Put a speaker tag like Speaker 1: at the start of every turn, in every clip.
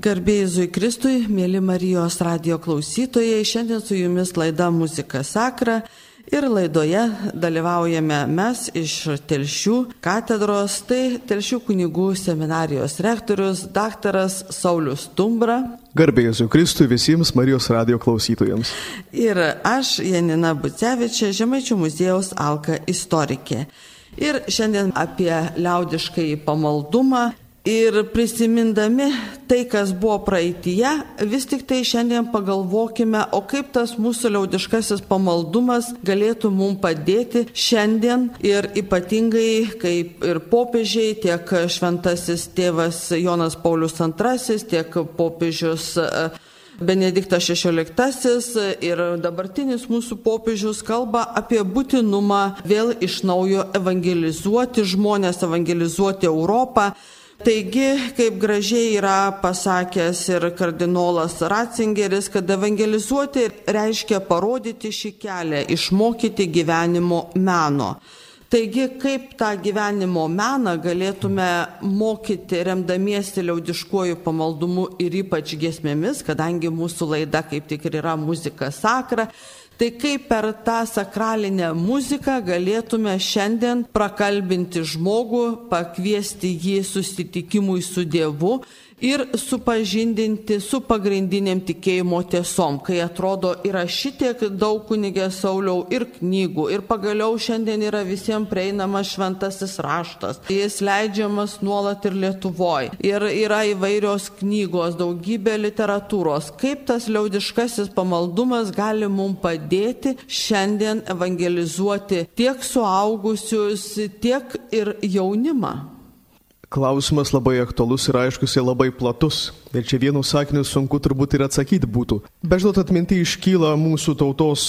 Speaker 1: Garbėjai Kristui, mėly Marijos radio klausytojai, šiandien su jumis laida Muzika Sakra ir laidoje dalyvaujame mes iš Telšių katedros, tai Telšių kunigų seminarijos rektorius daktaras Saulis Tumbra.
Speaker 2: Garbėjai Kristui visiems Marijos radio klausytojams.
Speaker 1: Ir aš, Janina Bucevičia, Žemaičių muziejaus Alka istorikė. Ir šiandien apie liaudiškai pamaldumą Ir prisimindami tai, kas buvo praeitie, vis tik tai šiandien pagalvokime, o kaip tas mūsų liaudiškasis pamaldumas galėtų mums padėti šiandien ir ypatingai kaip ir popiežiai, tiek šventasis tėvas Jonas Paulius II, tiek popiežius e, Benediktas XVI ir dabartinis mūsų popiežius kalba apie būtinumą vėl iš naujo evangelizuoti žmonės, evangelizuoti Europą Taigi, kaip gražiai yra pasakęs ir kardinolas Ratzingeris, kad evangelizuoti reiškia parodyti šį kelią, išmokyti gyvenimo meno. Taigi, kaip tą gyvenimo meną galėtume mokyti remdamiesi liaudiškuoju pamaldumu ir ypač giesmėmis, kadangi mūsų laida kaip tik ir yra muzika sakra, Tai kaip per tą sakralinę muziką galėtume šiandien prakalbinti žmogų, pakviesti jį susitikimui su Dievu ir supažindinti su pagrindiniam tikėjimo tiesom, kai atrodo yra šitiek daug kunigė Sauliau ir knygų, ir pagaliau šiandien yra visiems prieinamas šventasis raštas. Jis leidžiamas nuolat ir Lietuvoje. Ir yra įvairios knygos, daugybė literatūros. Kaip tas liaudiškasis pamaldumas gali mums padėti šiandien evangelizuoti tiek suaugusius, tiek ir jaunimą?
Speaker 2: Klausimas labai aktualus ir aiškus ir labai platus. Ir čia vienu sakiniu sunku turbūt ir atsakyti būtų. Bet žinot, atminti iškyla mūsų tautos,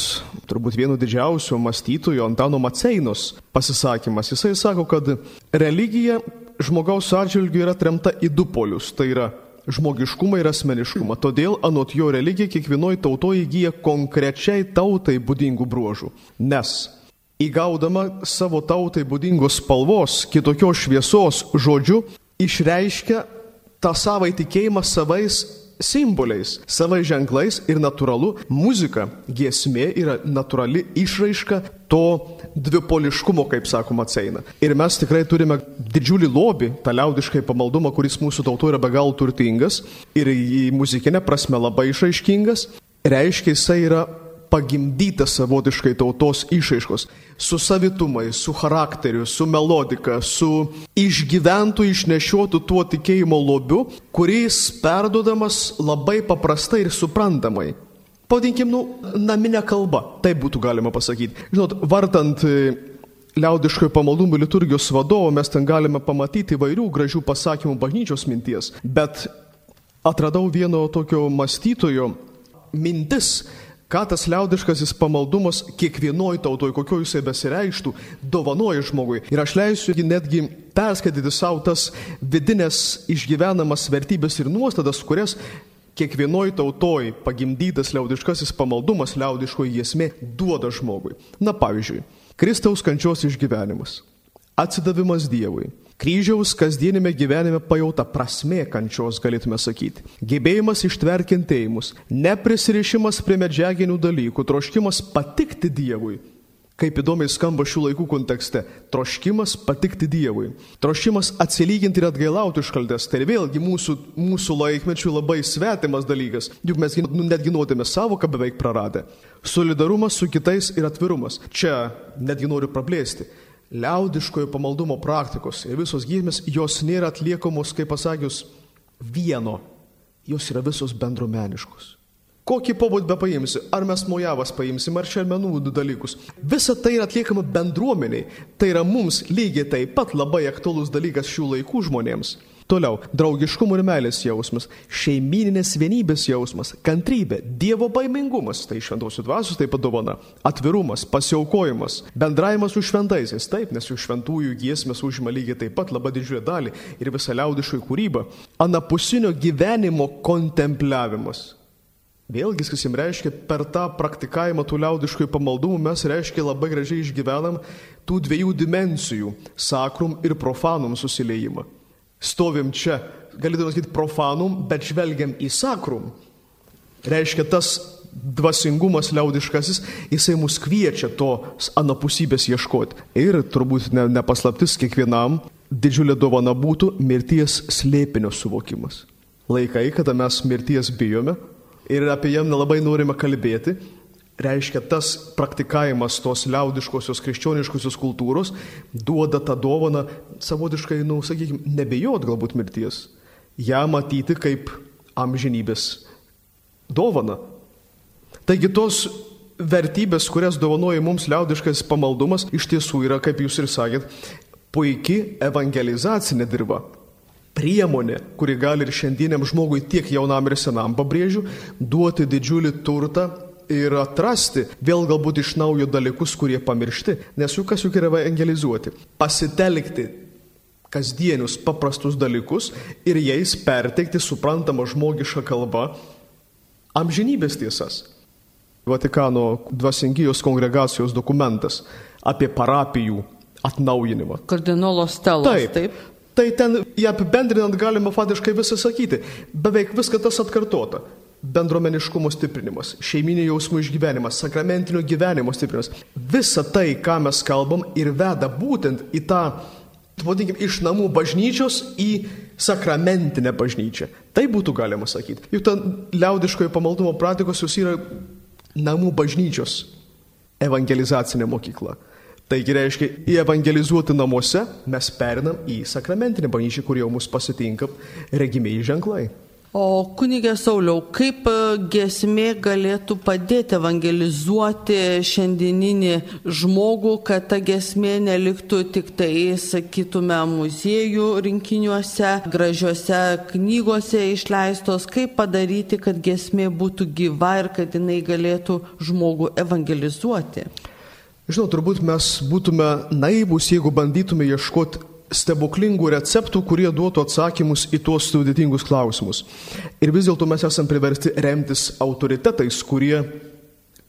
Speaker 2: turbūt vienu didžiausiu mąstytoju Antano Maceinos pasisakymas. Jisai sako, kad religija žmogaus atžvilgių yra tremta į du polius. Tai yra žmogiškumą ir asmeniškumą. Todėl anot jo religija kiekvienoje tautoje įgyja konkrečiai tautai būdingų bruožų. Nes įgaudama savo tautai būdingos spalvos, kitokios šviesos žodžiu, išreiškia tą savo įtikėjimą savais simboliais, savais ženklais ir natūralu, muzika, giesmė yra natūrali išraiška to dvipoliškumo, kaip sakoma, ceina. Ir mes tikrai turime didžiulį lobį, tą liaudiškai pamaldumą, kuris mūsų tautoje yra be galo turtingas ir į muzikinę prasme labai išraiškingas. Reiškia, jisai yra pagimdyta savotiškai tautos išaiškos, su savitumais, su charakteriu, su melodika, su išgyventų, išnešiotų tuo tikėjimo lobiu, kuris perdodamas labai paprastai ir suprantamai. Pavadinkim, nu, naminę kalbą, taip būtų galima pasakyti. Žinot, vartant e, liaudiškojo pamaldumų liturgijos vadovo mes ten galime pamatyti įvairių gražių pasakymų bažnyčios minties, bet atradau vieno tokio mąstytojo mintis, ką tas liaudiškasis pamaldumas kiekvienoj tautoj, kokio jisai besireikštų, dovanoja žmogui. Ir aš leisiu netgi perskaityti savo tas vidinės išgyvenamas vertybės ir nuostatas, kurias kiekvienoj tautoj pagimdytas liaudiškasis pamaldumas, liaudiškoji giesmė duoda žmogui. Na pavyzdžiui, Kristaus kančios išgyvenimas, atsidavimas Dievui, Kryžiaus kasdienime gyvenime pajauta prasmė kančios, galėtume sakyti. Gebėjimas ištverti kentėjimus, neprisirišimas prie medžiaginių dalykų, troškimas patikti Dievui. Kaip įdomiai skamba šių laikų kontekste - troškimas patikti Dievui, troškimas atsilyginti ir atgailauti iš kaltės. Tai vėlgi mūsų, mūsų laikmečių labai svetimas dalykas, juk mes nu, netgi nuotėme savoką beveik praradę. Solidarumas su kitais ir atvirumas. Čia netgi noriu praplėsti liaudiškojo pamaldumo praktikos ir visos giesmės, jos nėra atliekamos, kaip pasakius, vieno, jos yra visos bendromeniškos. Kokį pobūdį be paimsi, ar mes mojavas paimsim, ar šelmenų dalykus. Visa tai yra atliekama bendruomeniai. Tai yra mums lygiai taip pat labai aktuolus dalykas šių laikų žmonėms. Toliau, draugiškumo ir meilės jausmas, šeimininės vienybės jausmas, kantrybė, Dievo baimingumas, tai šventosios dvasios taip pat dovana, atvirumas, pasiaukojimas, bendravimas su šventaisiais, taip, nes jų šventųjų giesmės užima lygiai taip pat labai didžiulę dalį ir visą liaudiškų kūrybą, anapusinio gyvenimo kontempliavimas. Vėlgi, kas jums reiškia, per tą praktikavimą tų liaudiškųjų pamaldumų mes reiškia labai gražiai išgyvenam tų dviejų dimensijų - sakrum ir profanum susiliejimą stovim čia galėtume sakyti, profanum, bet žvelgiam į sakrum. Reiškia, tas dvasingumas liaudiškasis, jisai mus kviečia tos anapusybės ieškoti. Ir turbūt ne, nepaslaptis kiekvienam didžiulė dovana būtų mirties slėpinio suvokimas. Laikai, kada mes mirties bijome ir apie jam nelabai norime kalbėti, reiškia tas praktikavimas tos liaudiškosios krikščioniškosios kultūros duoda tą dovaną savotiškai, nu, sakykime, nebejot galbūt mirties. Ja matyti kaip amžinybės dovana. Taigi tos vertybės, kurias dovanoja mums liaudiškas pamaldumas, iš tiesų yra, kaip jūs ir sakėt, puikiai evangelizacinė dirba. Priemonė, kuri gali ir šiandieniam žmogui tiek jaunam ir senam, pabrėžiu, duoti didžiulį turtą ir atrasti vėl galbūt iš naujo dalykus, kurie pamiršti, nes juk kas juk yra evangelizuoti. Pasitelkti kasdienius paprastus dalykus ir jais perteikti suprantamą žmogišką kalbą amžinybės tiesas. Vatikano dvasingijos kongregacijos dokumentas apie parapijų atnaujinimą.
Speaker 1: Kardinolo stelos.
Speaker 2: Taip. taip. Tai ten, ją apibendrinant, galima faktiškai visą sakyti. Beveik viską tas atkartota. Bendromeniškumo stiprinimas, šeiminio jausmų išgyvenimas, sakramentinio gyvenimo stiprinimas. Visa tai, ką mes kalbam, ir veda būtent į tą, vadinkime, iš namų bažnyčios į sakramentinę bažnyčią. Tai būtų galima sakyti. Juk ten liaudiškojo pamaldumo praktikos jūs yra namų bažnyčios evangelizacinė mokykla. Taigi reiškia, į evangelizuoti namuose mes perinam į sakramentinę bažnyčią, kur jau mus pasitinka regimiai ženklai.
Speaker 1: O kunigė Sauliau, kaip e, gesmė galėtų padėti evangelizuoti šiandieninį žmogų, kad ta gesmė neliktų tik tai, sakytume, muziejų rinkiniuose, gražiuose knygose išleistos, kaip padaryti, kad gesmė būtų gyva ir kad jinai galėtų žmogų evangelizuoti?
Speaker 2: Žinau, turbūt mes būtume naivus, jeigu bandytume ieškoti stebuklingų receptų, kurie duotų atsakymus į tuos sudėtingus klausimus. Ir vis dėlto mes esame priversti remtis autoritetais, kurie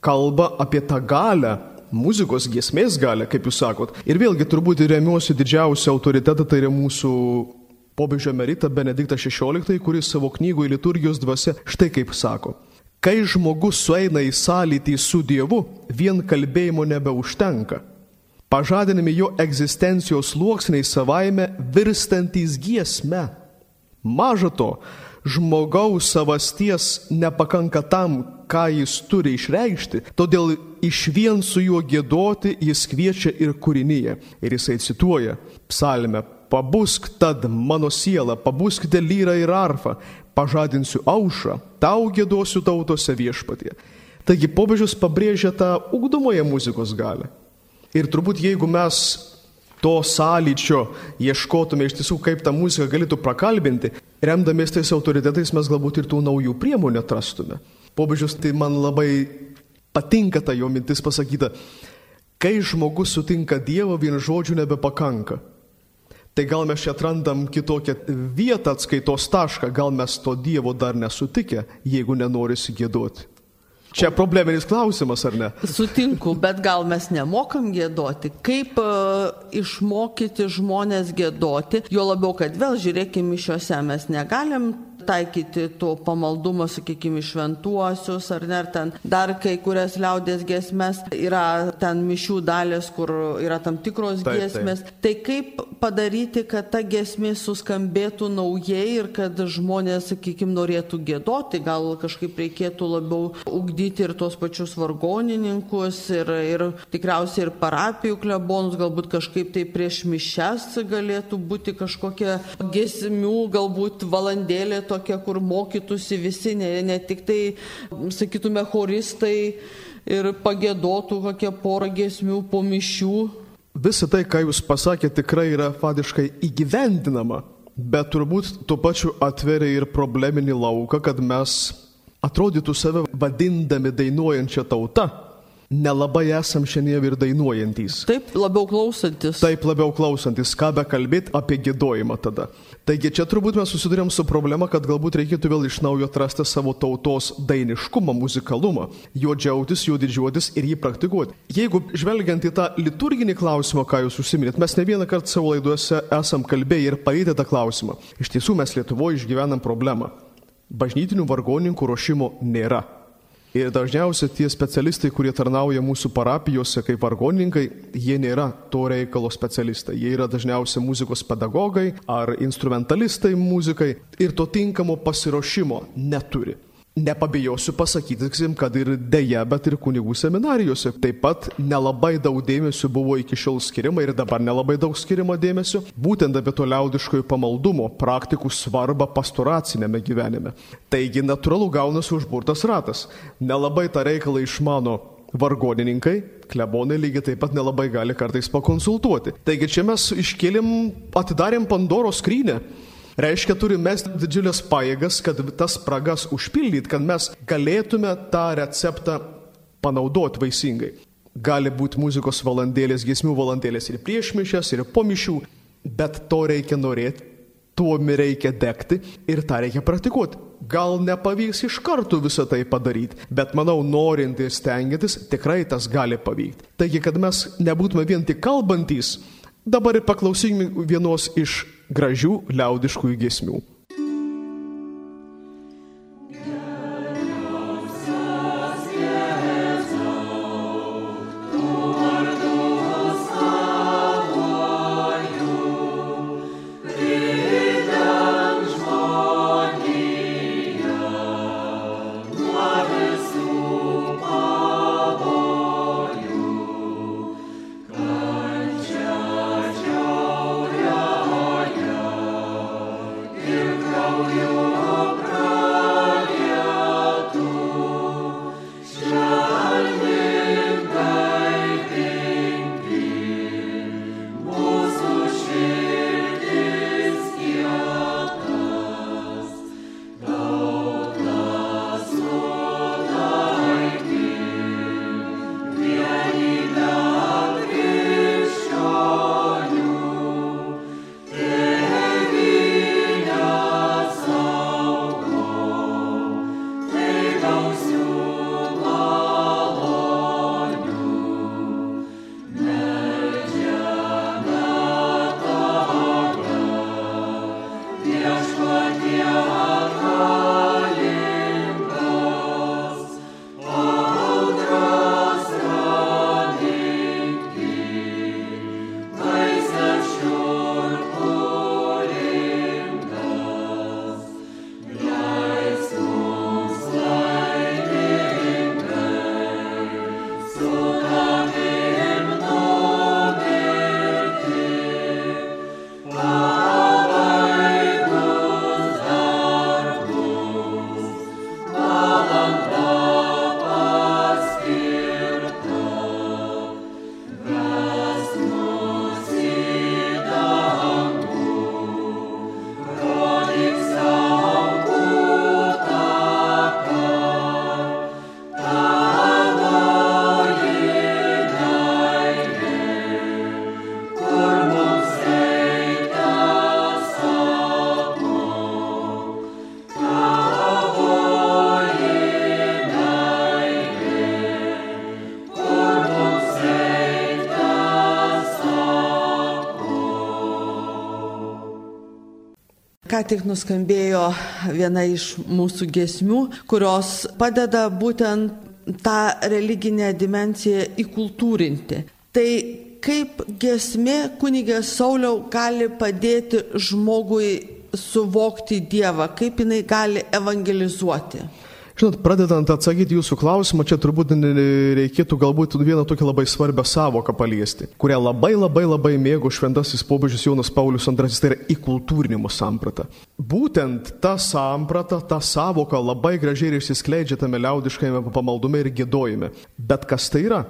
Speaker 2: kalba apie tą galę, muzikos giesmės galę, kaip jūs sakot. Ir vėlgi turbūt remiuosi didžiausią autoritetą, tai yra mūsų popiežio emerita Benediktas XVI, kuris savo knygoje liturgijos dvasia štai kaip sako. Kai žmogus sueina į sąlytį su Dievu, vien kalbėjimo nebeužtenka. Pažadinami jo egzistencijos sluoksniai savaime virstantys giesme. Maža to, žmogaus savasties nepakanka tam, ką jis turi išreikšti, todėl iš vien su juo gėdoti jis kviečia ir kūrinyje. Ir jisai cituoja psalmę, pabusk tad mano siela, pabuskite lyrą ir arfą, pažadinsiu aušą, tau gėdosiu tautose viešpatie. Taigi popiežius pabrėžia tą ugdomąją muzikos galę. Ir turbūt jeigu mes to sąlyčio ieškotume iš tiesų, kaip tą muziką galėtų prakalbinti, remdamiesi tais autoritetais mes galbūt ir tų naujų priemonių atrastume. Popiežius tai man labai patinka ta jo mintis pasakyta, kai žmogus sutinka Dievą, vien žodžių nebepakanka. Tai gal mes čia atrandam kitokią vietą atskaitos tašką, gal mes to Dievo dar nesutikę, jeigu nenorisi gėduoti. Čia probleminis klausimas, ar ne?
Speaker 1: Sutinku, bet gal mes nemokam gėdoti. Kaip uh, išmokyti žmonės gėdoti, jo labiau, kad vėl žiūrėkime, šiuose mes negalim taikyti to pamaldumo, sakykime, šventuosius, ar ne, ar ten dar kai kurias liaudės giesmės, yra ten mišių dalis, kur yra tam tikros taip, giesmės. Taip. Tai kaip padaryti, kad ta giesmė suskambėtų naujai ir kad žmonės, sakykime, norėtų gėdoti, gal kažkaip reikėtų labiau ugdyti ir tos pačius vargonininkus ir, ir tikriausiai ir parapijų klebonus, galbūt kažkaip tai prieš mišes galėtų būti kažkokia giesmių, galbūt valandėlė to tokia, kur mokytųsi visi, ne, ne tik tai, sakytume, choristai ir pagėdotų kokią porą gesmių po mišių.
Speaker 2: Visa tai, ką jūs pasakėte, tikrai yra fadiškai įgyvendinama, bet turbūt tuo pačiu atveria ir probleminį lauką, kad mes atrodytų save vadindami dainuojančią tautą, nelabai esam šiandien ir dainuojantys.
Speaker 1: Taip, labiau klausantis.
Speaker 2: Taip labiau klausantis, ką be kalbėti apie gėdojimą tada. Taigi čia turbūt mes susidurėm su problema, kad galbūt reikėtų vėl iš naujo atrasti savo tautos dainiškumą, muzikalumą, jo džiaugtis, jo didžiuotis ir jį praktikuoti. Jeigu žvelgiant į tą liturginį klausimą, ką jūs užsiminėt, mes ne vieną kartą savo laiduose esam kalbėję ir paėdę tą klausimą. Iš tiesų mes Lietuvoje išgyvenam problemą. Bažnytinių vargoninkų ruošimo nėra. Ir dažniausiai tie specialistai, kurie tarnauja mūsų parapijose kaip vargoninkai, jie nėra to reikalo specialistai. Jie yra dažniausiai muzikos pedagogai ar instrumentalistai muzikai ir to tinkamo pasiruošimo neturi. Nepabijosiu pasakyti, kad ir dėja, bet ir kunigų seminarijose taip pat nelabai daug dėmesio buvo iki šiol skiriama ir dabar nelabai daug skiriama dėmesio būtent apie to liaudiškojo pamaldumo praktikų svarbą pastoracinėme gyvenime. Taigi natūralu gaunasi užburtas ratas. Nelabai tą reikalą išmano vargonininkai, klebonai lygiai taip pat nelabai gali kartais pakonsultuoti. Taigi čia mes iškėlėm, atidarėm Pandoros skrynę Reiškia, turime mes didžiulės pajėgas, kad tas spragas užpildyti, kad mes galėtume tą receptą panaudoti vaisingai. Gali būti muzikos valandėlės, giesmių valandėlės ir prieš mišęs, ir po mišių, bet to reikia norėti, tuom reikia degti ir tą reikia praktikuoti. Gal nepavyks iš karto visą tai padaryti, bet manau, norint ir stengiantis, tikrai tas gali pavykti. Taigi, kad mes nebūtume vien tik kalbantys, dabar ir paklausykime vienos iš gražių liaudiškųjų giesmių.
Speaker 1: Ką tik nuskambėjo viena iš mūsų gesmių, kurios padeda būtent tą religinę dimenciją įkultūrinti. Tai kaip gesmė kunigė Sauliau gali padėti žmogui suvokti Dievą, kaip jinai gali evangelizuoti?
Speaker 2: Žinot, pradedant atsakyti jūsų klausimą, čia turbūt reikėtų galbūt vieną tokią labai svarbią savoką paliesti, kurią labai labai labai mėgo šventasis popiežius Jonas Paulius II, tai yra įkultūrinimo samprata. Būtent ta samprata, ta savoka labai gražiai ir išsiskleidžia tame liaudiškajame pamaldume ir gėdojime. Bet kas tai yra?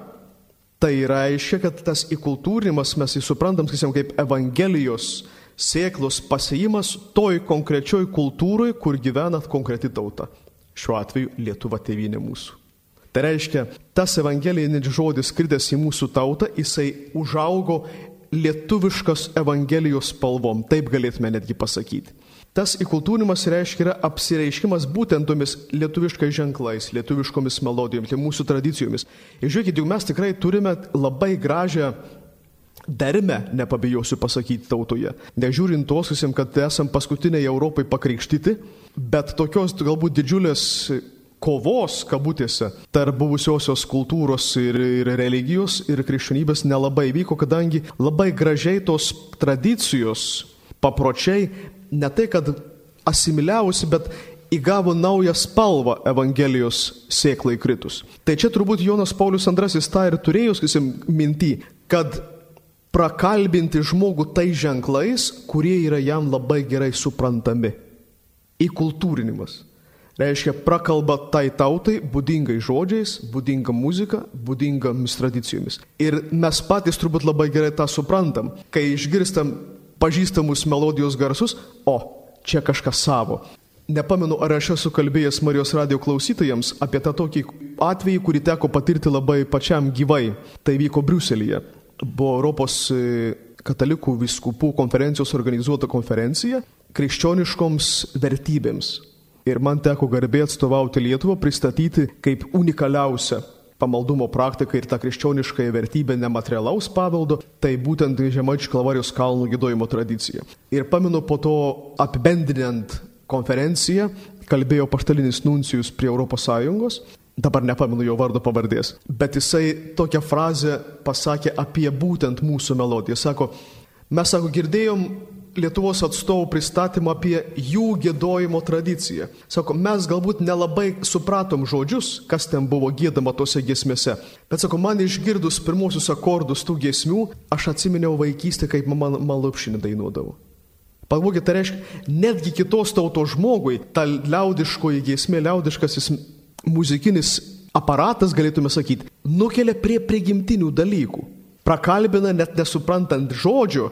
Speaker 2: Tai reiškia, kad tas įkultūrinimas mes įsuprantam, sakysim, kaip Evangelijos sėklos pasijimas toj konkrečioj kultūroje, kur gyvena konkreti tauta. Šiuo atveju Lietuva tėvynė mūsų. Tai reiškia, tas evangelinis žodis skridęs į mūsų tautą, jisai užaugo lietuviškas evangelijos spalvom, taip galėtume netgi pasakyti. Tas įkultūrimas reiškia yra apsireiškimas būtent tomis lietuviškais ženklais, lietuviškomis melodijomis, mūsų tradicijomis. Ir žiūrėkit, juk mes tikrai turime labai gražią dermę, nepabijosiu pasakyti tautoje. Nežiūrint tos, kad esam paskutiniai Europai pakrikštyti, bet tokios galbūt didžiulės kovos, kabutėse, tarp buvusiosios kultūros ir, ir religijos ir krikščionybės nelabai vyko, kadangi labai gražiai tos tradicijos, papročiai, ne tai, kad asimiliavusi, bet įgavo naują spalvą Evangelijos sėklai kritus. Tai čia turbūt Jonas Paulius II tą ir turėjo, sakysim, minti, kad prakalbinti žmogų tai ženklais, kurie yra jam labai gerai suprantami. Įkultūrinimas. Reiškia, prakalba tai tautai būdingai žodžiais, būdinga muzika, būdingomis tradicijomis. Ir mes patys turbūt labai gerai tą suprantam, kai išgirstam pažįstamus melodijos garsus, o čia kažkas savo. Nepamenu, ar aš esu kalbėjęs Marijos radio klausytojams apie tą tokį atvejį, kurį teko patirti labai pačiam gyvai. Tai vyko Briuselėje. Buvo Europos katalikų viskupų konferencijos organizuota konferencija krikščioniškoms vertybėms Ir man teko garbė atstovauti Lietuvą, pristatyti kaip unikaliausią pamaldumo praktiką ir tą krikščionišką vertybę nematerialaus paveldo, tai būtent Žemaičių kalvarijos kalnų gėdojimo tradicija. Ir pamenu po to apibendrinant konferenciją, kalbėjo paštalinis nuncijus prie ES, dabar nepamenu jo vardo pavardės, bet jisai tokią frazę pasakė apie būtent mūsų melodiją. Sako, mes, sako, girdėjom Lietuvos atstovų pristatymą apie jų gėdojimo tradiciją. Sako, mes galbūt nelabai supratom žodžius, kas ten buvo gėdama tose giesmėse, bet sako, man išgirdus pirmosius akordus tų giesmių, aš atsiminiau vaikystę, kaip mama malupšinį dainuodavo. Pagalvokit, tai reiškia, netgi kitos tautos žmogui ta liaudiškoji giesmė, liaudiškasis muzikinis aparatas, galėtume sakyti, nukelia prie prigimtinių dalykų. Prakalbina net nesuprantant žodžio,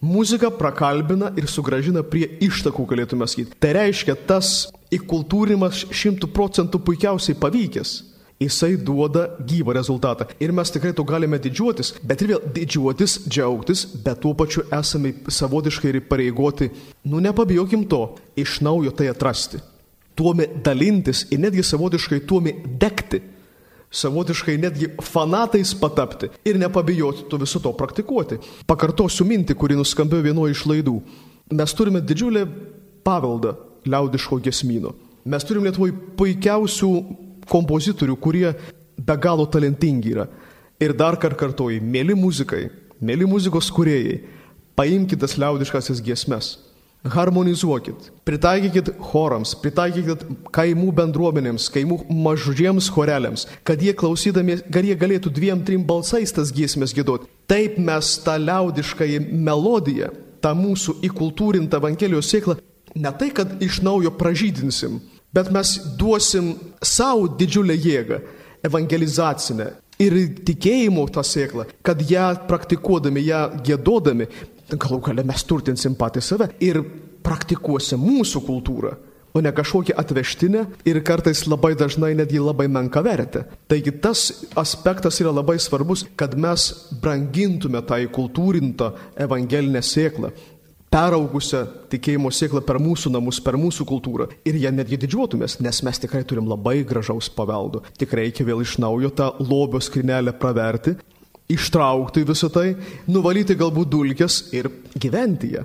Speaker 2: Muzika prakalbina ir sugražina prie ištakų, galėtume sakyti. Tai reiškia, tas įkultūrimas šimtų procentų puikiausiai pavykęs. Jisai duoda gyvą rezultatą. Ir mes tikrai to galime didžiuotis, bet ir vėl didžiuotis, džiaugtis, bet tuo pačiu esame savotiškai ir pareigoti, nu nepabijokim to, iš naujo tai atrasti. Tuomi dalintis ir netgi savotiškai tuomi degti savotiškai netgi fanatais patapti ir nepabijoti to viso to praktikuoti. Pakartosiu mintį, kuri nuskambėjo vienoje iš laidų. Mes turime didžiulį paveldą liaudiško gesmino. Mes turime Lietuvoje puikiausių kompozitorių, kurie be galo talentingi yra. Ir dar kartą kartuoju, mėly muzikai, mėly muzikos kuriejai, paimkite liaudiškasis giesmes harmonizuokit, pritaikykit chorams, pritaikykit kaimų bendruomenėms, kaimų mažiems choreliams, kad jie klausydami, kad jie galėtų dviem, trim balsais tas giesmės gėdoti. Taip mes tą liaudiškąją melodiją, tą mūsų įkultūrintą Evangelijos sėklą, ne tai, kad iš naujo pražydinsim, bet mes duosim savo didžiulę jėgą, evangelizacinę ir tikėjimo tą sėklą, kad ją praktikuodami, ją gėdodami, galų gale mes turtinsim patys save ir praktikuosim mūsų kultūrą, o ne kažkokią atvežtinę ir kartais labai dažnai netgi labai menką vertę. Taigi tas aspektas yra labai svarbus, kad mes brangintume tą įkultūrintą evangelinę sėklą, peraugusią tikėjimo sėklą per mūsų namus, per mūsų kultūrą. Ir ją netgi didžiuotumės, nes mes tikrai turim labai gražaus paveldo. Tik reikia vėl iš naujo tą lobio skrinelę praverti ištraukti visą tai, nuvalyti galbūt dulkes ir gyventi ją.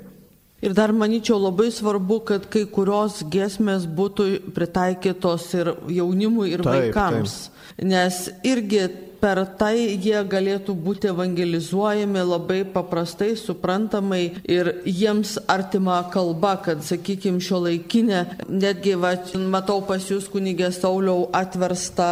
Speaker 1: Ir dar manyčiau labai svarbu, kad kai kurios giesmės būtų pritaikytos ir jaunimui, ir taip, vaikams. Taip. Nes irgi per tai jie galėtų būti evangelizuojami labai paprastai, suprantamai ir jiems artima kalba, kad, sakykime, šio laikinė, netgi, va, matau pas jūs kunigė Sauliau atverstą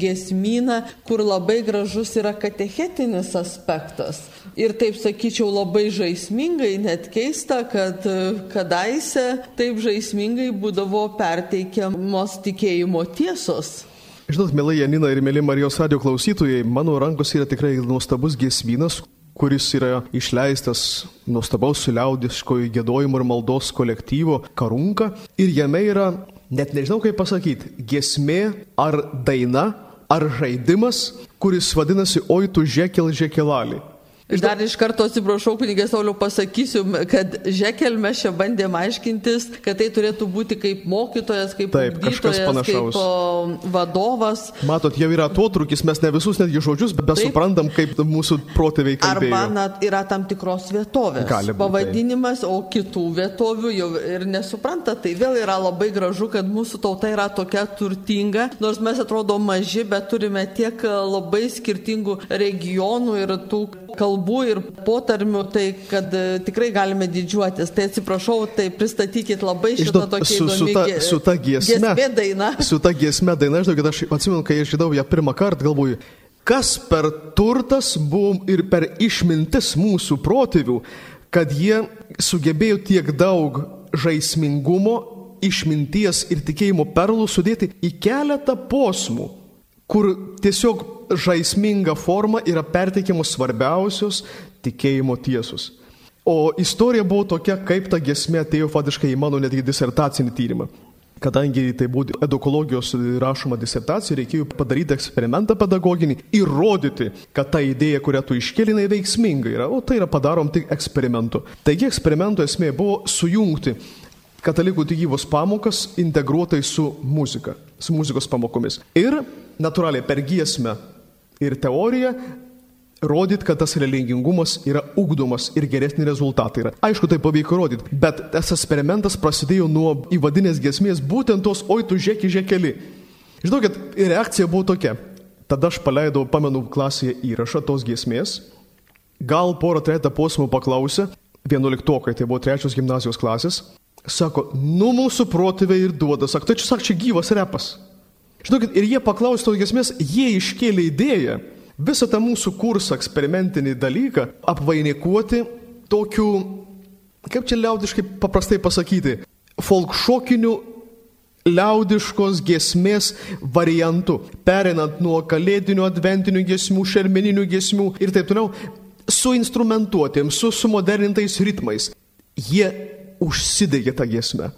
Speaker 1: gesmyną, kur labai gražus yra katechetinis aspektas. Ir taip sakyčiau, labai žaismingai, net keista, kad kadaise taip žaismingai būdavo perteikiamos tikėjimo tiesos.
Speaker 2: Žinot, mėly Janina ir mėly Marijos radio klausytojai, mano rankos yra tikrai nuostabus giesminas, kuris yra išleistas nuostabaus liaudiškojo gėdojimo ir maldos kolektyvo Karunka. Ir jame yra, net nežinau kaip pasakyti, giesmė ar daina, ar žaidimas, kuris vadinasi Oi tu žekel žekelali.
Speaker 1: Dar iš karto atsiprašau, kunigė Sauliau, pasakysiu, kad žekel mes čia bandėm aiškintis, kad tai turėtų būti kaip mokytojas, kaip
Speaker 2: Taip,
Speaker 1: kaip vadovas.
Speaker 2: Matot, jau yra atotrukis, mes ne visus netgi žodžius, bet
Speaker 1: Taip.
Speaker 2: suprantam, kaip mūsų protėviai kalbėjo.
Speaker 1: Arba net yra tam tikros vietovės
Speaker 2: Gali būt,
Speaker 1: pavadinimas, o kitų vietovių jau ir nesupranta. Tai vėl yra labai gražu, kad mūsų tauta yra tokia turtinga, nors mes atrodo maži, bet turime tiek labai skirtingų regionų ir tų kalbų ir potarmių, tai kad e, tikrai galime didžiuotis. Tai atsiprašau, tai pristatykit labai šitą tokią
Speaker 2: su, su, ta, su ta giesme.
Speaker 1: daina.
Speaker 2: Su ta giesme daina, žinau, kad aš atsimenu, kai išgirdau ją pirmą kartą, galvoju, kas per turtas buvo ir per išmintis mūsų protėvių, kad jie sugebėjo tiek daug žaismingumo, išminties ir tikėjimo perlų sudėti į keletą posmų, kur tiesiog žaisminga forma yra perteikiamos svarbiausios tikėjimo tiesos. O istorija buvo tokia, kaip ta gesmė atėjo faktiškai į mano netgi disertacinį tyrimą. Kadangi tai buvo edukologijos rašoma disertacija, reikėjo padaryti eksperimentą pedagoginį, įrodyti, kad ta idėja, kurią tu iškelinai, veiksminga yra, o tai yra padarom tik eksperimentu. Taigi eksperimento esmė buvo sujungti katalikų tikybos pamokas integruotai su muzika, su muzikos pamokomis. Ir natūraliai per giesmę ir teoriją rodyti, kad tas religingumas yra ugdomas ir geresni rezultatai yra. Aišku, tai pavyko rodyti, bet tas eksperimentas prasidėjo nuo įvadinės giesmės, būtent tos oi tu žeki žekeli. Žinokit, reakcija buvo tokia. Tada aš paleidau, pamenu, klasėje įrašą tos giesmės, gal porą tretą posmų paklausė, vienuoliktokai, tai buvo trečios gimnazijos klasės, sako, nu mūsų protėviai ir duoda, sako, tai čia, sako, čia gyvas repas. Žinokit, ir jie paklausė tos giesmės, jie iškėlė idėją visą tą mūsų kursą eksperimentinį dalyką apvainikuoti tokiu, kaip čia liaudiškai paprastai pasakyti, folkšokiniu liaudiškos giesmės variantu, perinant nuo kalėdinių adventinių giesmių, šermeninių giesmių ir taip toliau, su instrumentuotėm, su sumodernintais ritmais. Jie užsidegė tą giesmę.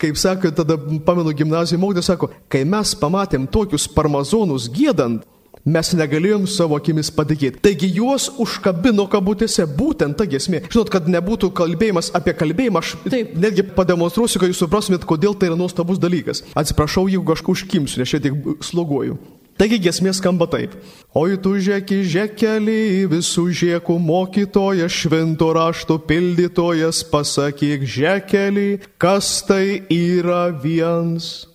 Speaker 2: Kaip sako, tada pamenu gimnaziją mokytojas sako, kai mes pamatėm tokius parmazonus gėdant, mes negalėjom savo akimis patikėti. Taigi juos užkabino kabutėse būtent ta gesmė. Žinot, kad nebūtų kalbėjimas apie kalbėjimą, aš
Speaker 1: Taip.
Speaker 2: netgi pademonstruosiu, kad jūs suprastumėt, kodėl tai yra nuostabus dalykas. Atsiprašau, jeigu kažkur užkimsiu, nes čia tik sloguoju. Taigi gesmė skamba taip. Oi tu žeki žekeli, visų žiekų mokytojas, švento rašto pildytojas, pasakyk žekeli, kas tai yra viens.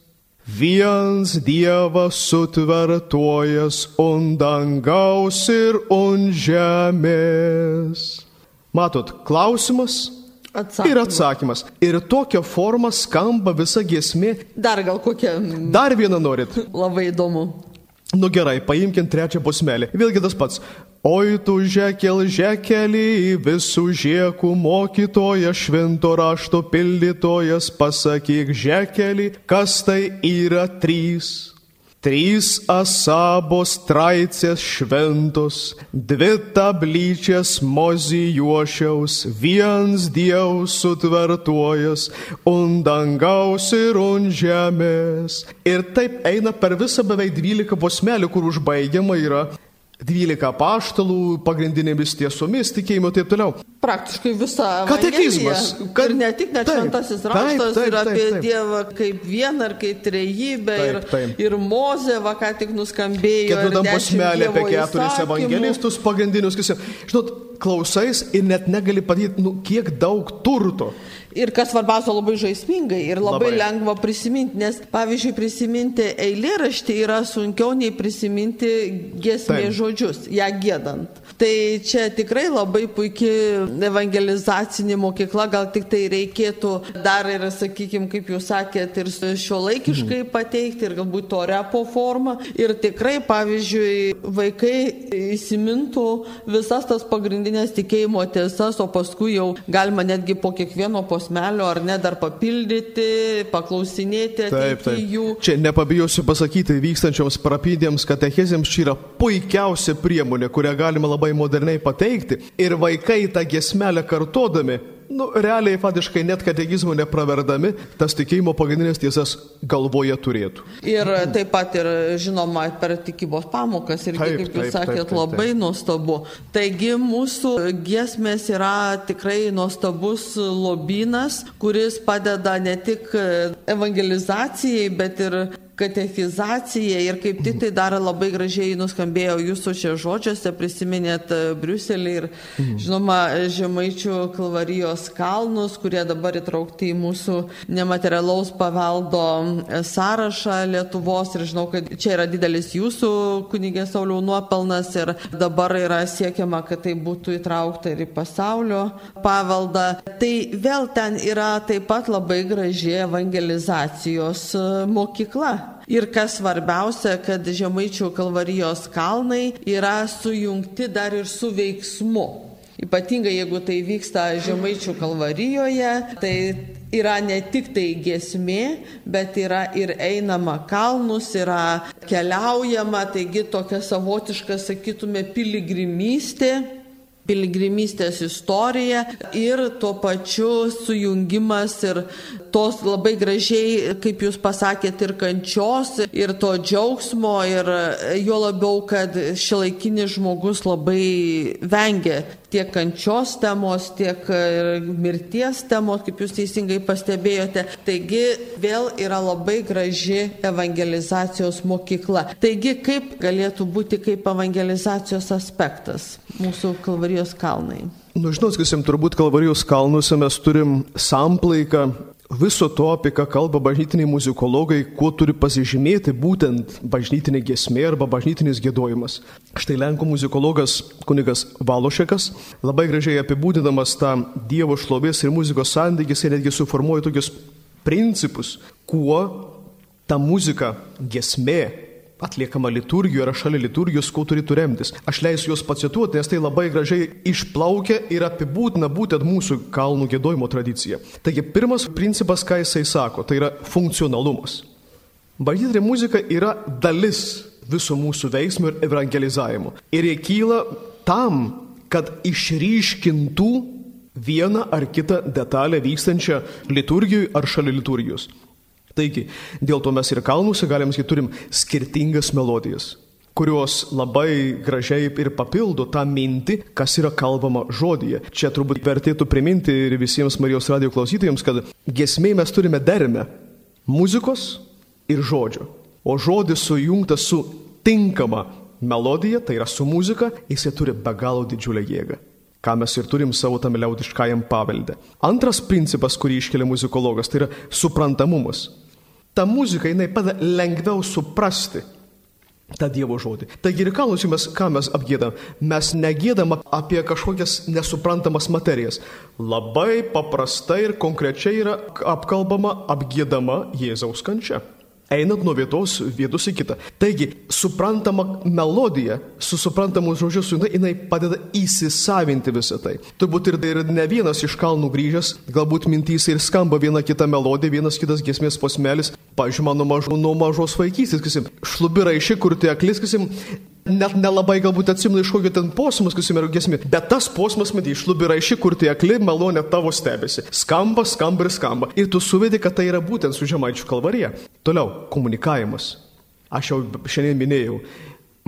Speaker 2: Viens Dievas sutvertojas un dangaus ir un žemės. Matot, klausimas
Speaker 1: Atsakymas.
Speaker 2: ir atsakymas. Ir tokia forma skamba visa giesmė.
Speaker 1: Dar gal kokia
Speaker 2: Dar vieną norit.
Speaker 1: labai įdomu.
Speaker 2: Nu gerai, paimkim trečią posmelį. Vėlgi tas pats. Oi tu žekel žekeli, visų žiekų mokytojas, švento rašto pildytojas, pasakyk žekeli, kas tai yra trys. Trys asabos traicės šventos, dvi tablyčias mozijuošiaus, viens dievs sutvertuojas, un dangaus ir un žemės. Ir taip eina per visą beveik 12 posmelių, kur užbaigiama yra 12 paštalų, pagrindinėmis tiesomis, tikėjimo ir taip toliau.
Speaker 1: Praktiškai visa
Speaker 2: Katekizmas. Kad-
Speaker 1: Ir ne tik net
Speaker 2: Taip,
Speaker 1: šventasis
Speaker 2: taip,
Speaker 1: raštas
Speaker 2: taip,
Speaker 1: ir
Speaker 2: taip,
Speaker 1: apie
Speaker 2: taip.
Speaker 1: Dievą kaip vieną ar kaip trejybę. Ir,
Speaker 2: Taip, taip.
Speaker 1: ir Mozė, va ką tik nuskambėjo. ir
Speaker 2: Ketvirtam posmelį apie keturis evangelistus pagrindinius. Žinot, klausais ir net negali padėti, nu, kiek daug turto.
Speaker 1: Ir kas svarbiausia, labai žaismingai ir labai,
Speaker 2: Labai.
Speaker 1: lengva prisiminti, nes pavyzdžiui, prisiminti eilėraštį yra sunkiau nei prisiminti giesmės žodžius, ją gėdant. Tai čia tikrai labai puikia evangelizacinė mokykla, gal tik tai reikėtų dar ir, sakykime, kaip jūs sakėt, ir šio laikiškai
Speaker 2: Mhm.
Speaker 1: pateikti, ir galbūt to repo formą. Ir tikrai, pavyzdžiui, vaikai įsimintų visas tas pagrindinės tikėjimo tiesas, o paskui jau galima netgi po kiekvieno posmelio ar ne dar papildyti, paklausinėti
Speaker 2: Taip, taip.
Speaker 1: jų.
Speaker 2: Čia nepabijosiu pasakyti vykstančioms parapydėms katechezėms, čia yra puikiausia priemonė, kurią galima labai moderniai pateikti. Ir vaikai tą gesmelę kartodami nu, realiai, fatiškai net katekizmo nepraverdami, tas tikėjimo pagrindinės tiesas galvoje turėtų.
Speaker 1: Ir taip pat ir, žinoma, per tikybos pamokas, ir kaip jūs taip, sakėt, taip, taip, labai taip. nuostabu. Taigi mūsų giesmės yra tikrai nuostabus lobynas, kuris padeda ne tik evangelizacijai, bet ir katechizacija ir kaip tik tai dar labai gražiai nuskambėjo jūsų čia žodžiuose, prisiminėt e, Briuselį ir žinoma Žemaičių kalvarijos kalnus, kurie dabar įtraukti į mūsų nematerialaus paveldo e, sąrašą Lietuvos ir žinau, kad čia yra didelis jūsų kunigė Sauliau nuopelnas ir dabar yra siekiama, kad tai būtų įtraukta ir į pasaulio paveldą. Tai vėl ten yra taip pat labai graži evangelizacijos e, mokykla. Ir kas svarbiausia, kad Žemaičių kalvarijos kalnai yra sujungti dar ir su veiksmu. Ypatingai jeigu tai vyksta Žemaičių kalvarijoje, tai yra ne tik tai gesmė, bet yra ir einama kalnus, yra keliaujama, taigi tokia savotiška, sakytume, piligrimystė piligrimystės istorija ir tuo pačiu sujungimas ir tos labai gražiai, kaip jūs pasakėt, ir kančios, ir to džiaugsmo, ir jo labiau, kad šilaikinis žmogus labai vengia tiek kančios temos, tiek mirties temos, kaip jūs teisingai pastebėjote. Taigi vėl yra labai graži evangelizacijos mokykla. Taigi kaip galėtų būti kaip evangelizacijos aspektas mūsų Kalvarijos kalnai?
Speaker 2: Nu, žinot, sakysim, turbūt Kalvarijos kalnuose mes turim samplaiką viso to, apie ką kalba bažnytiniai muzikologai, kuo turi pasižymėti būtent bažnytinė gesmė arba bažnytinis gėdojimas. Štai Lenkų muzikologas kunigas Valošekas labai gražiai apibūdinamas tą Dievo šlovės ir muzikos santykis ir netgi suformuoja tokius principus, kuo ta muzika, gesmė atliekama liturgijoje yra šalia liturgijos, kuo turėtų remtis. Aš leisiu juos pacituoti, nes tai labai gražiai išplaukia ir apibūdina būtent mūsų kalnų gėdojimo tradiciją. Taigi pirmas principas, ką jisai sako, tai yra funkcionalumas. Bažnytinė muzika yra dalis viso mūsų veiksmo ir evangelizavimo. Ir jie kyla tam, kad išryškintų vieną ar kitą detalę vykstančią liturgijoje ar šalia liturgijos. Taigi, dėl to mes ir kalnuose galim sakyti, turim skirtingas melodijas kurios labai gražiai ir papildo tą mintį, kas yra kalbama žodyje. Čia turbūt vertėtų priminti ir visiems Marijos radio klausytojams, kad gesmiai mes turime dermę muzikos ir žodžio. O žodis sujungtas su tinkama melodija, tai yra su muzika, jisai turi be galo didžiulę jėgą ką mes ir turim savo tam liaudiškajam pavelde. Antras principas, kurį iškelia muzikologas, tai yra suprantamumas ta muzika, jinai padeda lengviau suprasti tą Dievo žodį. Taigi ir kalnus mes, ką mes apgėdam? Mes negėdam apie kažkokias nesuprantamas materijas. Labai paprastai ir konkrečiai yra apkalbama, apgėdama Jėzaus kančia einant nuo vietos vietos į kitą. Taigi, suprantama melodija, su suprantamu žodžiu, su jinai, jinai padeda įsisavinti visą tai. Turbūt ir, ir ne vienas iš kalnų grįžęs, galbūt mintys ir skamba viena kita melodija, vienas kitas gesmės posmelis. Pavyzdžiui, mano mažo, nuo mažos vaikystės, kasim, šlubirai ši, kur tie aklis, kasim, net nelabai galbūt atsimenu iš kokio ten posmas, kas yra gesmė, bet tas posmas, matai, išlubira iš kur tie akli malonė tavo stebėsi. Skamba, skamba ir skamba. Ir tu suvedi, kad tai yra būtent su žemaičių kalvarija. Toliau, komunikavimas. Aš jau šiandien minėjau,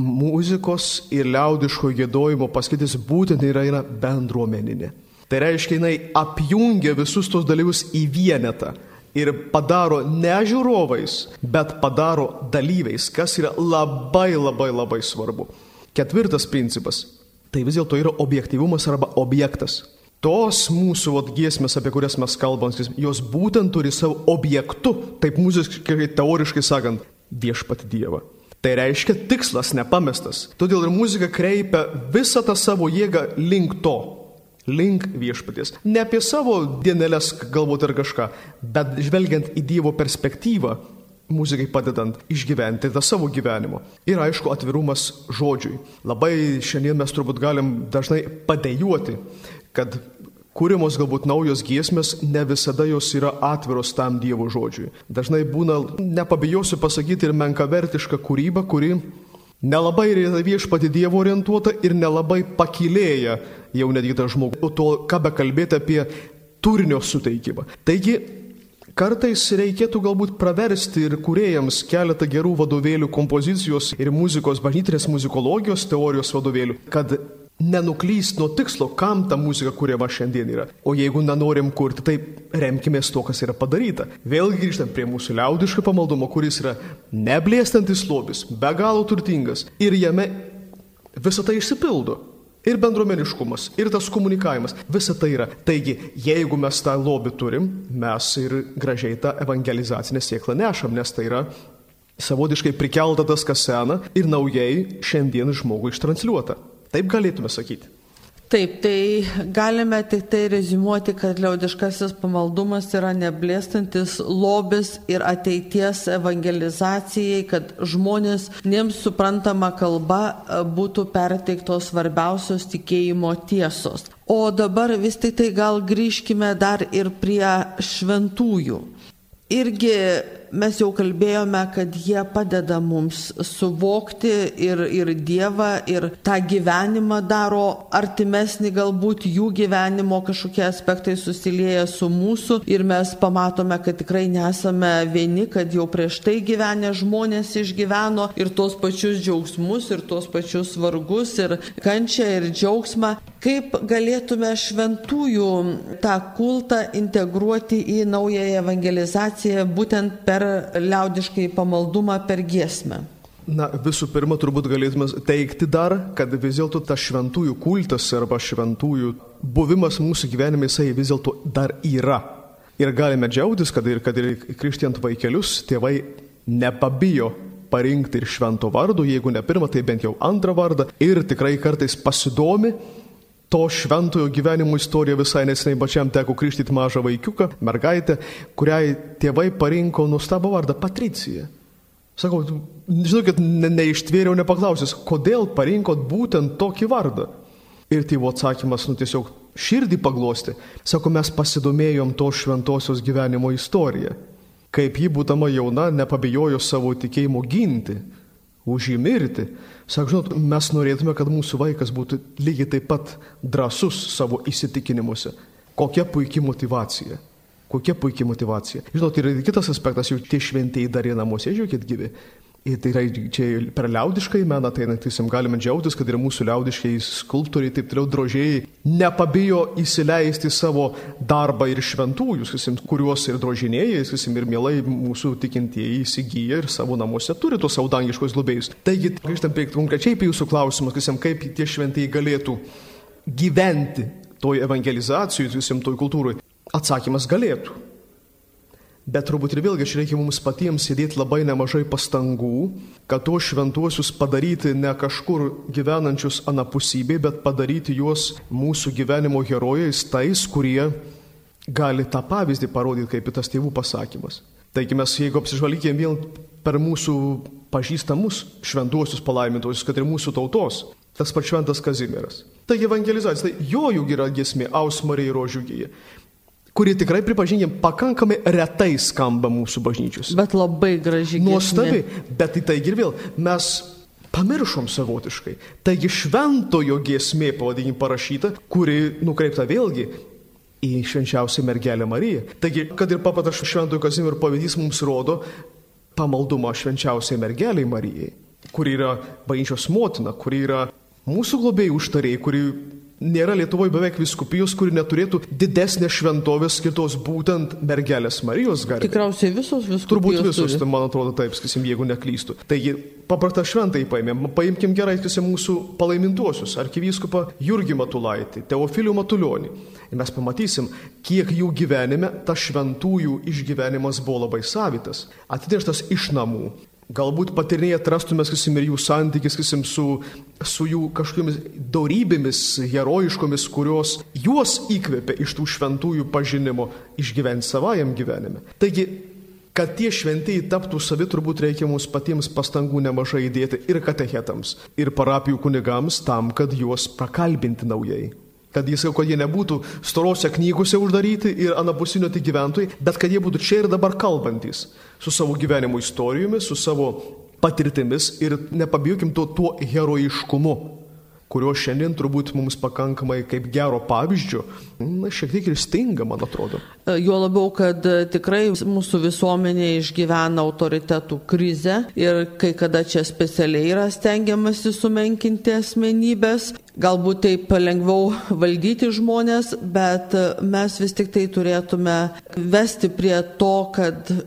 Speaker 2: muzikos ir liaudiško gėdojimo paskaitis būtent yra, yra bendruomeninė. Tai reiškia, jinai apjungia visus tos dalyvius į vienetą ir padaro ne žiūrovais, bet padaro dalyviais, kas yra labai labai labai svarbu. Ketvirtas principas - tai vis dėlto yra objektivumas arba objektas. Tos mūsų vat, giesmės, apie kurias mes kalbam, jos būtent turi savo objektu, taip muziškai, teoriškai sakant, viešpat Dievą. Tai reiškia tikslas nepamestas. Todėl ir muzika kreipia visą tą savo jėgą link to link viešpaties. Ne apie savo dienelės galbūt ar kažką, bet žvelgiant į Dievo perspektyvą, muzikai padedant išgyventi tą savo gyvenimo. Ir aišku, atvirumas žodžiui. Labai šiandien mes turbūt galim dažnai padėjuoti, kad kūrimos galbūt naujos giesmės ne visada jos yra atviros tam Dievo žodžiui. Dažnai būna, nepabijosiu pasakyti, ir menkavertiška kūryba, kuri nelabai yra viešpati Dievo orientuota ir nelabai pakilėja jau netgi tą žmogų. O to, ką be kalbėti apie turinio suteikimą. Taigi, kartais reikėtų galbūt praversti ir kuriejams keletą gerų vadovėlių kompozicijos ir muzikos, bažnytinės muzikologijos teorijos vadovėlių, kad nenuklyst nuo tikslo, kam ta muzika kuriama šiandien yra. O jeigu nenorim kurti, tai remkime to, kas yra padaryta. Vėlgi grįžtant prie mūsų liaudiško pamaldumo, kuris yra neblėstantis lobis, be galo turtingas ir jame visą tai išsipildo. Ir bendruomeniškumas, ir tas komunikavimas, visa tai yra. Taigi, jeigu mes tą lobį turim, mes ir gražiai tą evangelizacinę sėklą nešam, nes tai yra savotiškai prikelta tas, kas sena ir naujai šiandien žmogui ištransliuota. Taip galėtume sakyti.
Speaker 1: Taip, tai galime tik tai rezimuoti, kad liaudiškasis pamaldumas yra neblėstantis lobis ir ateities evangelizacijai, kad žmonės jiems suprantama kalba būtų perteiktos svarbiausios tikėjimo tiesos. O dabar vis tik tai gal grįžkime dar ir prie šventųjų. Irgi mes jau kalbėjome, kad jie padeda mums suvokti ir, ir Dievą, ir tą gyvenimą daro artimesnį, galbūt jų gyvenimo kažkokie aspektai susilieja su mūsų ir mes pamatome, kad tikrai nesame vieni, kad jau prieš tai gyvenę žmonės išgyveno ir tos pačius džiaugsmus, ir tos pačius vargus, ir kančią, ir džiaugsmą. Kaip galėtume šventųjų tą kultą integruoti į naująją evangelizaciją būtent per per liaudiškai pamaldumą, per giesmę?
Speaker 2: Na, visų pirma, turbūt galėtume teikti dar, kad vis dėlto tas šventųjų kultas arba šventųjų buvimas mūsų gyvenime, jisai vis dėlto dar yra. Ir galime džiaugtis, kad ir, kad ir krikštijant vaikelius tėvai nepabijo parinkti ir švento vardo, jeigu ne pirmą, tai bent jau antrą vardą. Ir tikrai kartais pasidomi to šventojo gyvenimo istorija visai neseniai pačiam teko krikštyti mažą vaikiuką, mergaitę, kuriai tėvai parinko nuostabą vardą Patricija. Sakau, žinokit, ne, neištvėriau nepaklausęs, kodėl parinkot būtent tokį vardą. Ir tėvo atsakymas, nu tiesiog širdį paglosti. Sako, mes pasidomėjom to šventosios gyvenimo istoriją. Kaip ji būdama jauna nepabijojo savo tikėjimo ginti, už jį mirti. Sako, žinot, mes norėtume, kad mūsų vaikas būtų lygiai taip pat drasus savo įsitikinimuose. Kokia puikia motivacija. Kokia puikia motivacija. Žinot, ir kitas aspektas, jau tie šventieji dar jie namuose, žiūrėkit gyvi. Ir tai yra čia per liaudiškai meną, tai naktysim galime džiaugtis, kad ir mūsų liaudiškai skulptoriai, taip toliau drožėjai, nepabijo įsileisti savo darbą ir šventųjų, sakysim, kuriuos ir drožinėjai, sakysim, ir mielai mūsų tikintieji įsigyja ir savo namuose turi tos saudangiškos globėjus. Taigi, grįžtant prie konkrečiai prie jūsų klausimą, sakysim, kaip tie šventieji galėtų gyventi toj evangelizacijoje, sakysim, toj kultūroje. Atsakymas galėtų. Bet turbūt ir vėlgi čia reikia mums patiems įdėti labai nemažai pastangų, kad tuos šventuosius padaryti ne kažkur gyvenančius anapusybei, bet padaryti juos mūsų gyvenimo herojais, tais, kurie gali tą pavyzdį parodyti, kaip tas tėvų pasakymas. Taigi mes, jeigu apsižvalgykime vien per mūsų pažįstamus šventuosius palaimintuosius, kad ir mūsų tautos, tas pats šventas Kazimieras. Taigi evangelizacija, tai jo juk yra gesmė, aus Marija rožiugyje kuri tikrai, pripažinkim, pakankamai retai skamba mūsų bažnyčios.
Speaker 1: Bet labai gražiai.
Speaker 2: Nuostabi, bet į tai ir vėl mes pamiršom savotiškai. Taigi šventojo giesmė, pavadinkim, parašyta, kuri nukreipta vėlgi į švenčiausią mergelę Mariją. Taigi, kad ir papatas šventojo Kazimiero pavyzdys mums rodo pamaldumą švenčiausiai mergeliai Marijai, kuri yra bažnyčios motina, kuri yra mūsų globėjų užtariai, kuri nėra Lietuvoje beveik viskupijos, kuri neturėtų didesnės šventovės skirtos būtent mergelės Marijos garbė.
Speaker 1: Tikriausiai visos viskupijos.
Speaker 2: Turbūt visos, tai man atrodo taip, sakysim, jeigu neklystų. Taigi, paprastą šventai paėmėm, paimkim gerai, sakysim, mūsų palaimintuosius, arkivyskupą Jurgį Matulaitį, Teofilių Matulionį. Ir mes pamatysim, kiek jų gyvenime tas šventųjų išgyvenimas buvo labai savitas, atidėštas iš namų, Galbūt patirnėje atrastume, sakysim, ir jų santykis, sakysim, su, su jų kažkokiamis darybėmis herojiškomis, kurios juos įkvėpė iš tų šventųjų pažinimo išgyventi savajam gyvenime. Taigi, kad tie šventieji taptų savi, turbūt reikia mums patiems pastangų nemažai įdėti ir katechetams, ir parapijų kunigams tam, kad juos prakalbinti naujai. Kad jis, kad jie nebūtų storose knygose uždaryti ir anapusinio tik gyventojai, bet kad jie būtų čia ir dabar kalbantis su savo gyvenimo istorijomis, su savo patirtimis ir nepabijokim to tuo herojiškumu. kurio šiandien turbūt mums pakankamai kaip gero pavyzdžio, na, šiek tiek ir stinga, man atrodo.
Speaker 1: E, juo labiau, kad e, tikrai mūsų visuomenė išgyvena autoritetų krizę ir kai kada čia specialiai yra stengiamasi sumenkinti asmenybės Galbūt taip lengviau valdyti žmonės, bet mes vis tik tai turėtume vesti prie to, kad e,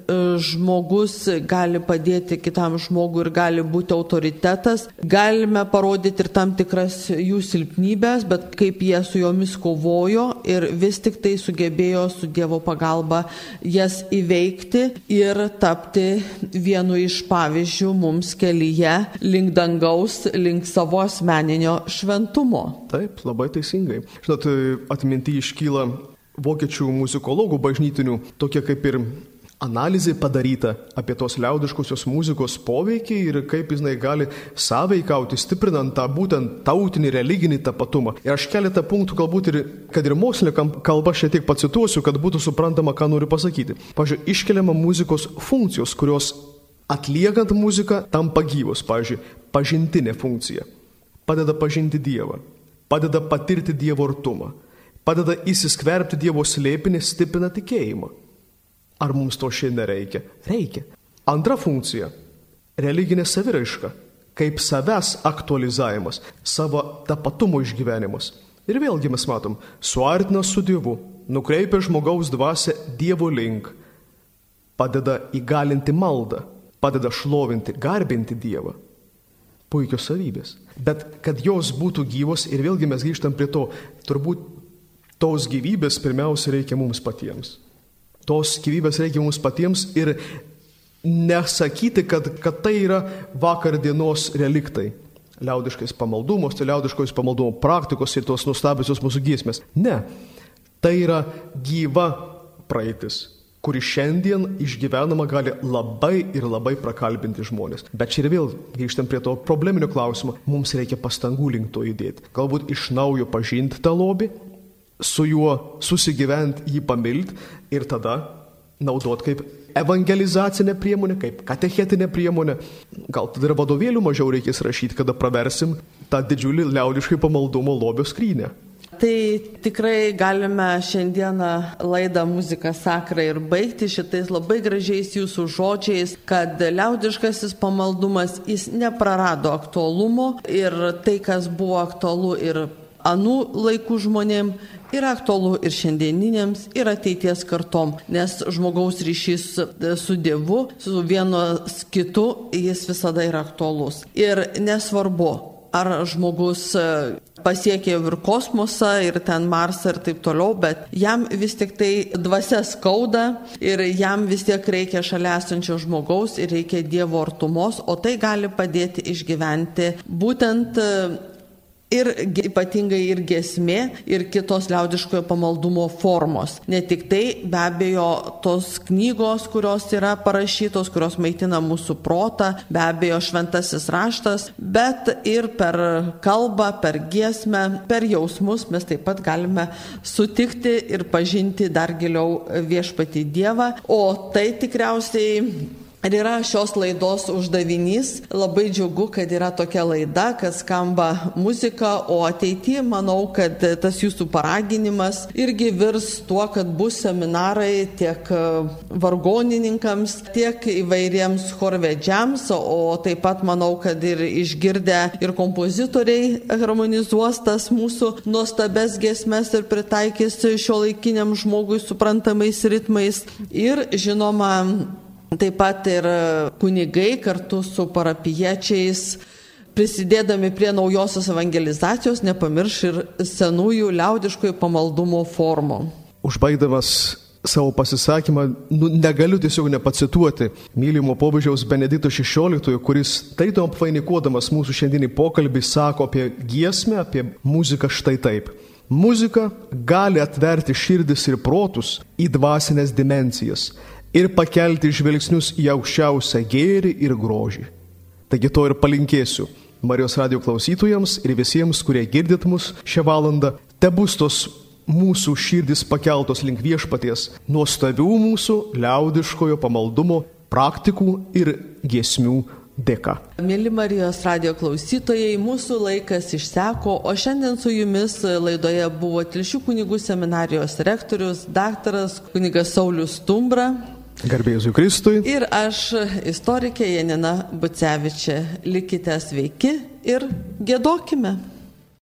Speaker 1: žmogus gali padėti kitam žmogui ir gali būti autoritetas. Galime parodyti ir tam tikras jų silpnybės, bet kaip jie su jomis kovojo ir vis tik tai sugebėjo su Dievo pagalba jas įveikti ir tapti vienu iš pavyzdžių mums kelyje link dangaus, link savo asmeninio šventumo šventumo.
Speaker 2: Taip, labai teisingai. Žinot, atminti iškyla vokiečių muzikologų bažnytinių tokia kaip ir analizė padaryta apie tos liaudiškosios muzikos poveikį ir kaip jis gali sąveikauti, stiprinant tą būtent tautinį religinį tapatumą. Ir aš keletą punktų galbūt ir, kad ir mokslininkai kalba šiek tiek pacituosiu, kad būtų suprantama, ką noriu pasakyti. Pavyzdžiui, iškeliama muzikos funkcijos, kurios atliekant muziką tampa gyvos. Pavyzdžiui, pažintinė funkcija padeda pažinti Dievą, padeda patirti Dievo artumą, padeda įsiskverbti Dievo slėpinį, stiprina tikėjimą. Ar mums to šiandien reikia? Reikia. Antra funkcija - religinė saviraiška, kaip savęs aktualizavimas, savo tapatumo išgyvenimas. Ir vėlgi mes matom, suartina su Dievu, nukreipia žmogaus dvasę Dievo link, padeda įgalinti maldą, padeda šlovinti, garbinti Dievą puikios savybės. Bet kad jos būtų gyvos ir vėlgi mes grįžtam prie to, turbūt tos gyvybės pirmiausia reikia mums patiems. Tos gyvybės reikia mums patiems ir nesakyti, kad, kad tai yra vakar dienos reliktai. Liaudiškais pamaldumos, tai liaudiškos pamaldumo praktikos ir tos nustabiosios mūsų giesmės. Ne, tai yra gyva praeitis kuri šiandien išgyvenama gali labai ir labai prakalbinti žmonės. Bet čia ir vėl grįžtam prie to probleminio klausimo, mums reikia pastangų link to judėti. Galbūt iš naujo pažinti tą lobį, su juo susigyventi, jį pamilti ir tada naudot kaip evangelizacinė priemonė, kaip katechetinė priemonė. Gal tada ir vadovėlių mažiau reikės rašyti, kada praversim tą didžiulį liaudiškai pamaldumo lobio skrynę.
Speaker 1: Tai tikrai galime šiandieną laidą muziką sakrą ir baigti šitais labai gražiais jūsų žodžiais, kad liaudiškasis pamaldumas jis neprarado aktualumo ir tai, kas buvo aktualu ir anų laikų žmonėm, yra aktualu ir šiandieninėms, ir ateities kartom, nes žmogaus ryšys su Dievu, su vienas kitu, jis visada yra aktualus. Ir nesvarbu, ar žmogus e, pasiekė ir kosmosą, ir ten Marsą ir taip toliau, bet jam vis tik tai dvasia skauda ir jam vis tiek reikia šalia esančio žmogaus ir reikia Dievo artumos, o tai gali padėti išgyventi būtent e, ir ypatingai ir gesmė, ir kitos liaudiškojo pamaldumo formos. Ne tik tai, be abejo, tos knygos, kurios yra parašytos, kurios maitina mūsų protą, be abejo, šventasis raštas, bet ir per kalbą, per giesmę, per jausmus mes taip pat galime sutikti ir pažinti dar giliau viešpati Dievą. O tai tikriausiai Ir yra šios laidos uždavinys. Labai džiugu, kad yra tokia laida, kad skamba muzika, o ateityje manau, kad tas jūsų paraginimas irgi virs tuo, kad bus seminarai tiek vargonininkams, tiek įvairiems chorvedžiams, o taip pat manau, kad ir išgirdę ir kompozitoriai harmonizuos tas mūsų nuostabes gesmes ir pritaikys šio laikiniam žmogui suprantamais ritmais. Ir žinoma, Taip pat ir kunigai kartu su parapiečiais prisidėdami prie naujosios evangelizacijos nepamirš ir senųjų liaudiškojų pamaldumo formų.
Speaker 2: Užbaigdamas savo pasisakymą, nu, negaliu tiesiog nepacituoti mylimo popiežiaus Benedito XVI, kuris taito apvainikuodamas mūsų šiandienį pokalbį sako apie giesmę, apie muziką štai taip. Muzika gali atverti širdis ir protus į dvasinės dimencijas ir pakelti žvilgsnius į aukščiausią gėrį ir grožį. Taigi to ir palinkėsiu Marijos radio klausytojams ir visiems, kurie girdit mus šią valandą, te bus tos mūsų širdis pakeltos link viešpaties, nuostabių mūsų liaudiškojo pamaldumo praktikų ir giesmių dėka.
Speaker 1: Mėly Marijos radio klausytojai, mūsų laikas išseko, o šiandien su jumis laidoje buvo Tilšių kunigų seminarijos rektorius, daktaras kunigas Saulis Stumbra.
Speaker 2: Garbėjus Kristui.
Speaker 1: Ir aš, istorikė Janina Bucevičia. Likite sveiki ir gėdokime.